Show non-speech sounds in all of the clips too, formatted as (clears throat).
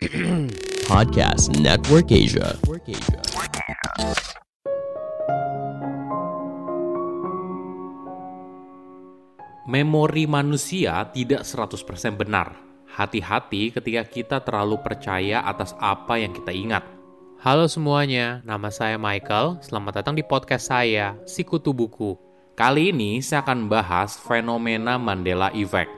(clears throat) Podcast Network Asia. Memori manusia tidak 100% benar. Hati-hati ketika kita terlalu percaya atas apa yang kita ingat. Halo semuanya, nama saya Michael. Selamat datang di podcast saya, Sikutu Buku. Kali ini saya akan bahas fenomena Mandela Effect.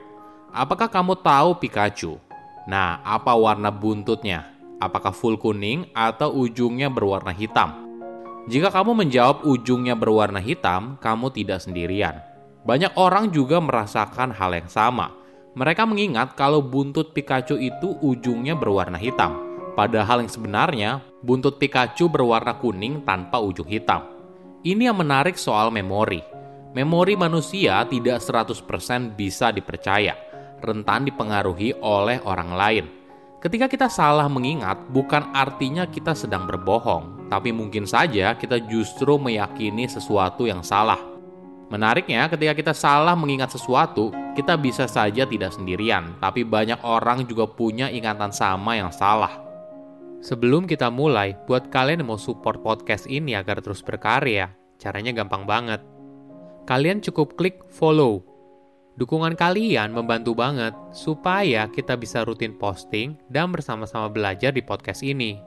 Apakah kamu tahu Pikachu? Nah, apa warna buntutnya? Apakah full kuning atau ujungnya berwarna hitam? Jika kamu menjawab ujungnya berwarna hitam, kamu tidak sendirian. Banyak orang juga merasakan hal yang sama. Mereka mengingat kalau buntut Pikachu itu ujungnya berwarna hitam. Padahal yang sebenarnya, buntut Pikachu berwarna kuning tanpa ujung hitam. Ini yang menarik soal memori. Memori manusia tidak 100% bisa dipercaya, rentan dipengaruhi oleh orang lain. Ketika kita salah mengingat, bukan artinya kita sedang berbohong, tapi mungkin saja kita justru meyakini sesuatu yang salah. Menariknya, ketika kita salah mengingat sesuatu, kita bisa saja tidak sendirian, tapi banyak orang juga punya ingatan sama yang salah. Sebelum kita mulai, buat kalian yang mau support podcast ini agar terus berkarya, caranya gampang banget. Kalian cukup klik follow. Dukungan kalian membantu banget supaya kita bisa rutin posting dan bersama-sama belajar di podcast ini.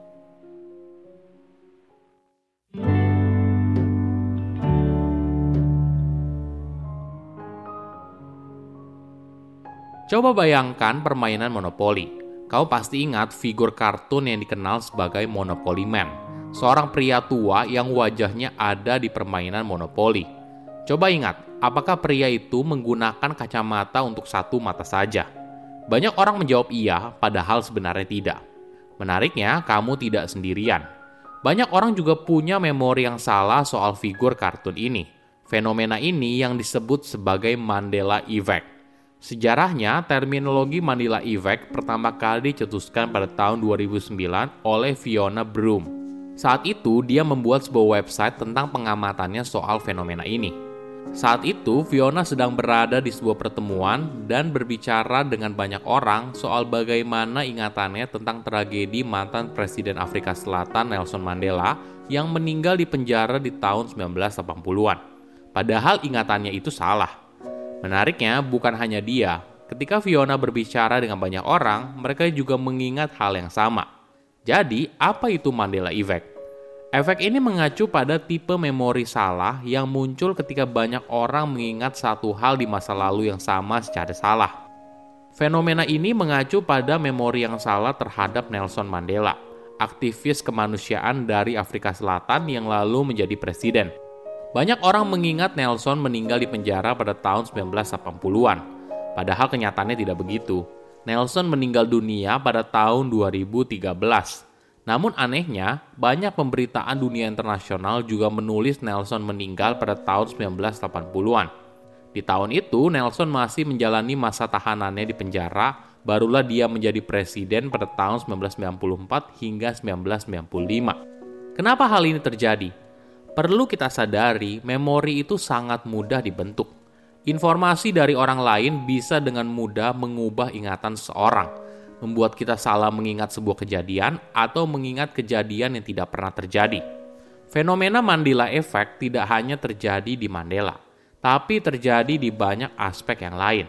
Coba bayangkan permainan monopoli. Kau pasti ingat figur kartun yang dikenal sebagai Monopoly Man, seorang pria tua yang wajahnya ada di permainan monopoli. Coba ingat, apakah pria itu menggunakan kacamata untuk satu mata saja? Banyak orang menjawab iya, padahal sebenarnya tidak. Menariknya, kamu tidak sendirian. Banyak orang juga punya memori yang salah soal figur kartun ini. Fenomena ini yang disebut sebagai Mandela Effect. Sejarahnya, terminologi Mandela Effect pertama kali dicetuskan pada tahun 2009 oleh Fiona Broom. Saat itu, dia membuat sebuah website tentang pengamatannya soal fenomena ini. Saat itu, Fiona sedang berada di sebuah pertemuan dan berbicara dengan banyak orang soal bagaimana ingatannya tentang tragedi mantan Presiden Afrika Selatan Nelson Mandela yang meninggal di penjara di tahun 1980-an. Padahal ingatannya itu salah. Menariknya, bukan hanya dia. Ketika Fiona berbicara dengan banyak orang, mereka juga mengingat hal yang sama. Jadi, apa itu Mandela Effect? Efek ini mengacu pada tipe memori salah yang muncul ketika banyak orang mengingat satu hal di masa lalu yang sama secara salah. Fenomena ini mengacu pada memori yang salah terhadap Nelson Mandela, aktivis kemanusiaan dari Afrika Selatan yang lalu menjadi presiden. Banyak orang mengingat Nelson meninggal di penjara pada tahun 1980-an. Padahal kenyataannya tidak begitu. Nelson meninggal dunia pada tahun 2013. Namun anehnya, banyak pemberitaan dunia internasional juga menulis Nelson meninggal pada tahun 1980-an. Di tahun itu, Nelson masih menjalani masa tahanannya di penjara, barulah dia menjadi presiden pada tahun 1994 hingga 1995. Kenapa hal ini terjadi? Perlu kita sadari, memori itu sangat mudah dibentuk. Informasi dari orang lain bisa dengan mudah mengubah ingatan seseorang, membuat kita salah mengingat sebuah kejadian atau mengingat kejadian yang tidak pernah terjadi. Fenomena Mandela Effect tidak hanya terjadi di Mandela, tapi terjadi di banyak aspek yang lain.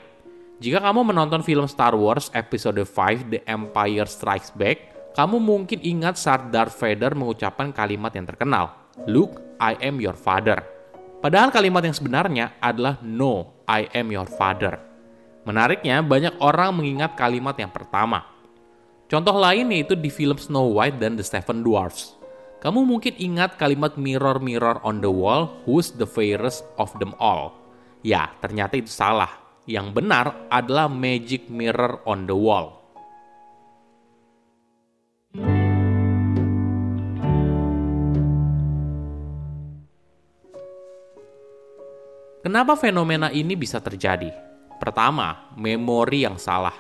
Jika kamu menonton film Star Wars Episode 5 The Empire Strikes Back, kamu mungkin ingat saat Darth Vader mengucapkan kalimat yang terkenal, Luke, I am your father. Padahal kalimat yang sebenarnya adalah No, I am your father. Menariknya, banyak orang mengingat kalimat yang pertama. Contoh lain yaitu di film Snow White dan The Seven Dwarfs. Kamu mungkin ingat kalimat mirror mirror on the wall, who's the fairest of them all? Ya, ternyata itu salah. Yang benar adalah magic mirror on the wall. Kenapa fenomena ini bisa terjadi? Pertama, memori yang salah.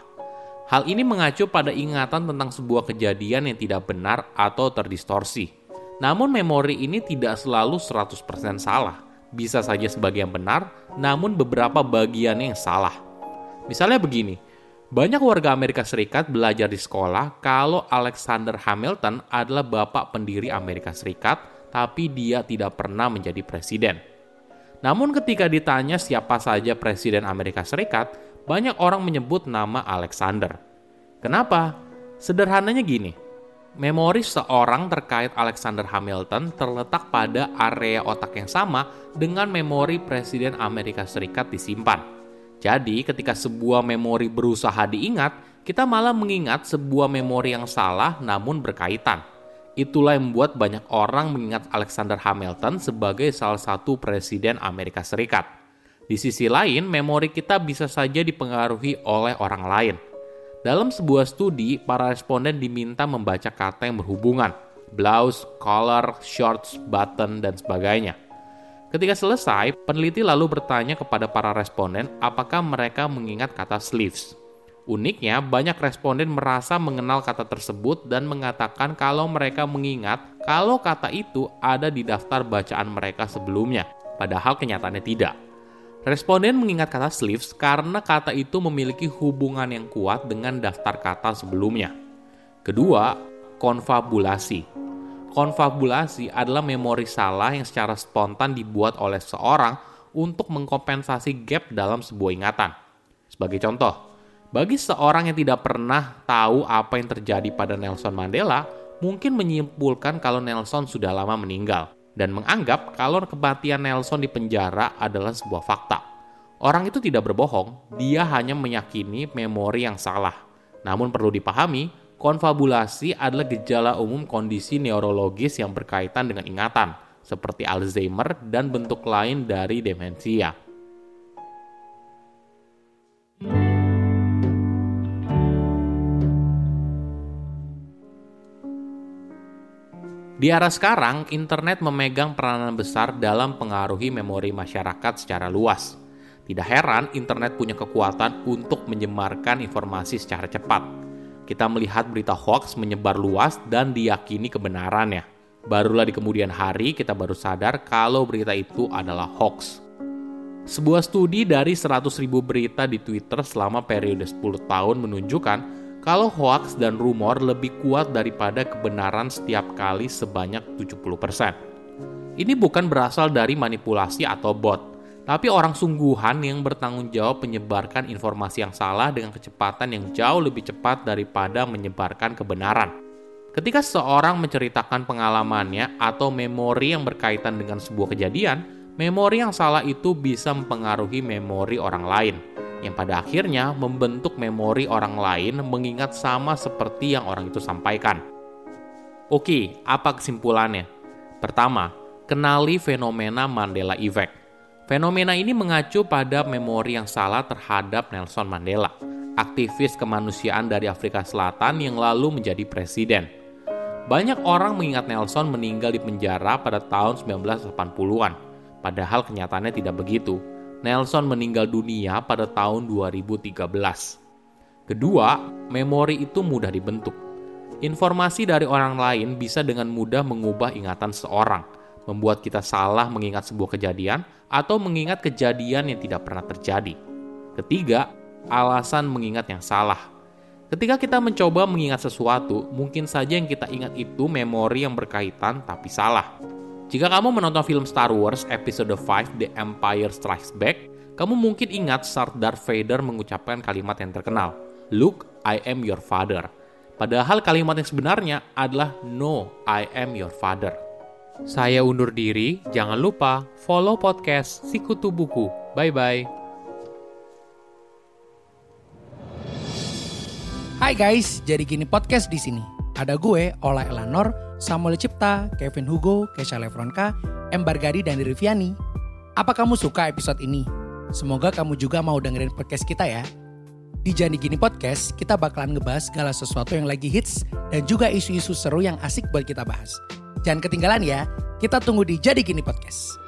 Hal ini mengacu pada ingatan tentang sebuah kejadian yang tidak benar atau terdistorsi. Namun memori ini tidak selalu 100% salah. Bisa saja sebagian benar, namun beberapa bagiannya yang salah. Misalnya begini, Banyak warga Amerika Serikat belajar di sekolah kalau Alexander Hamilton adalah bapak pendiri Amerika Serikat, tapi dia tidak pernah menjadi presiden. Namun ketika ditanya siapa saja presiden Amerika Serikat, banyak orang menyebut nama Alexander. Kenapa? Sederhananya gini, memori seorang terkait Alexander Hamilton terletak pada area otak yang sama dengan memori presiden Amerika Serikat disimpan. Jadi, ketika sebuah memori berusaha diingat, kita malah mengingat sebuah memori yang salah namun berkaitan. Itulah yang membuat banyak orang mengingat Alexander Hamilton sebagai salah satu presiden Amerika Serikat. Di sisi lain, memori kita bisa saja dipengaruhi oleh orang lain. Dalam sebuah studi, para responden diminta membaca kata yang berhubungan, blouse, collar, shorts, button, dan sebagainya. Ketika selesai, peneliti lalu bertanya kepada para responden apakah mereka mengingat kata sleeves. Uniknya, banyak responden merasa mengenal kata tersebut dan mengatakan kalau mereka mengingat kalau kata itu ada di daftar bacaan mereka sebelumnya, padahal kenyataannya tidak. Responden mengingat kata sleeves karena kata itu memiliki hubungan yang kuat dengan daftar kata sebelumnya. Kedua, konfabulasi. Konfabulasi adalah memori salah yang secara spontan dibuat oleh seorang untuk mengkompensasi gap dalam sebuah ingatan. Sebagai contoh, bagi seorang yang tidak pernah tahu apa yang terjadi pada Nelson Mandela, mungkin menyimpulkan kalau Nelson sudah lama meninggal dan menganggap kalau kematian Nelson di penjara adalah sebuah fakta. Orang itu tidak berbohong, dia hanya meyakini memori yang salah. Namun perlu dipahami, Konfabulasi adalah gejala umum kondisi neurologis yang berkaitan dengan ingatan, seperti Alzheimer dan bentuk lain dari demensia. Di era sekarang, internet memegang peranan besar dalam pengaruhi memori masyarakat secara luas. Tidak heran, internet punya kekuatan untuk menyebarkan informasi secara cepat kita melihat berita hoax menyebar luas dan diyakini kebenarannya. Barulah di kemudian hari kita baru sadar kalau berita itu adalah hoax. Sebuah studi dari 100 ribu berita di Twitter selama periode 10 tahun menunjukkan kalau hoax dan rumor lebih kuat daripada kebenaran setiap kali sebanyak 70%. Ini bukan berasal dari manipulasi atau bot, tapi orang sungguhan yang bertanggung jawab menyebarkan informasi yang salah dengan kecepatan yang jauh lebih cepat daripada menyebarkan kebenaran. Ketika seorang menceritakan pengalamannya atau memori yang berkaitan dengan sebuah kejadian, memori yang salah itu bisa mempengaruhi memori orang lain, yang pada akhirnya membentuk memori orang lain mengingat sama seperti yang orang itu sampaikan. Oke, apa kesimpulannya? Pertama, kenali fenomena Mandela Effect. Fenomena ini mengacu pada memori yang salah terhadap Nelson Mandela, aktivis kemanusiaan dari Afrika Selatan yang lalu menjadi presiden. Banyak orang mengingat Nelson meninggal di penjara pada tahun 1980-an, padahal kenyataannya tidak begitu. Nelson meninggal dunia pada tahun 2013. Kedua, memori itu mudah dibentuk. Informasi dari orang lain bisa dengan mudah mengubah ingatan seorang – membuat kita salah mengingat sebuah kejadian atau mengingat kejadian yang tidak pernah terjadi. Ketiga, alasan mengingat yang salah. Ketika kita mencoba mengingat sesuatu, mungkin saja yang kita ingat itu memori yang berkaitan tapi salah. Jika kamu menonton film Star Wars episode 5 The Empire Strikes Back, kamu mungkin ingat Darth Vader mengucapkan kalimat yang terkenal, Luke, I am your father. Padahal kalimat yang sebenarnya adalah No, I am your father. Saya undur diri, jangan lupa follow podcast Sikutu Buku. Bye-bye. Hai guys, jadi gini podcast di sini. Ada gue, Ola Elanor, Samuel Cipta, Kevin Hugo, Kesha Lefronka, M. Bargadi, dan Riviani. Apa kamu suka episode ini? Semoga kamu juga mau dengerin podcast kita ya. Di Jadi Gini Podcast, kita bakalan ngebahas segala sesuatu yang lagi hits dan juga isu-isu seru yang asik buat kita bahas. Jangan ketinggalan ya. Kita tunggu di Jadi Gini Podcast.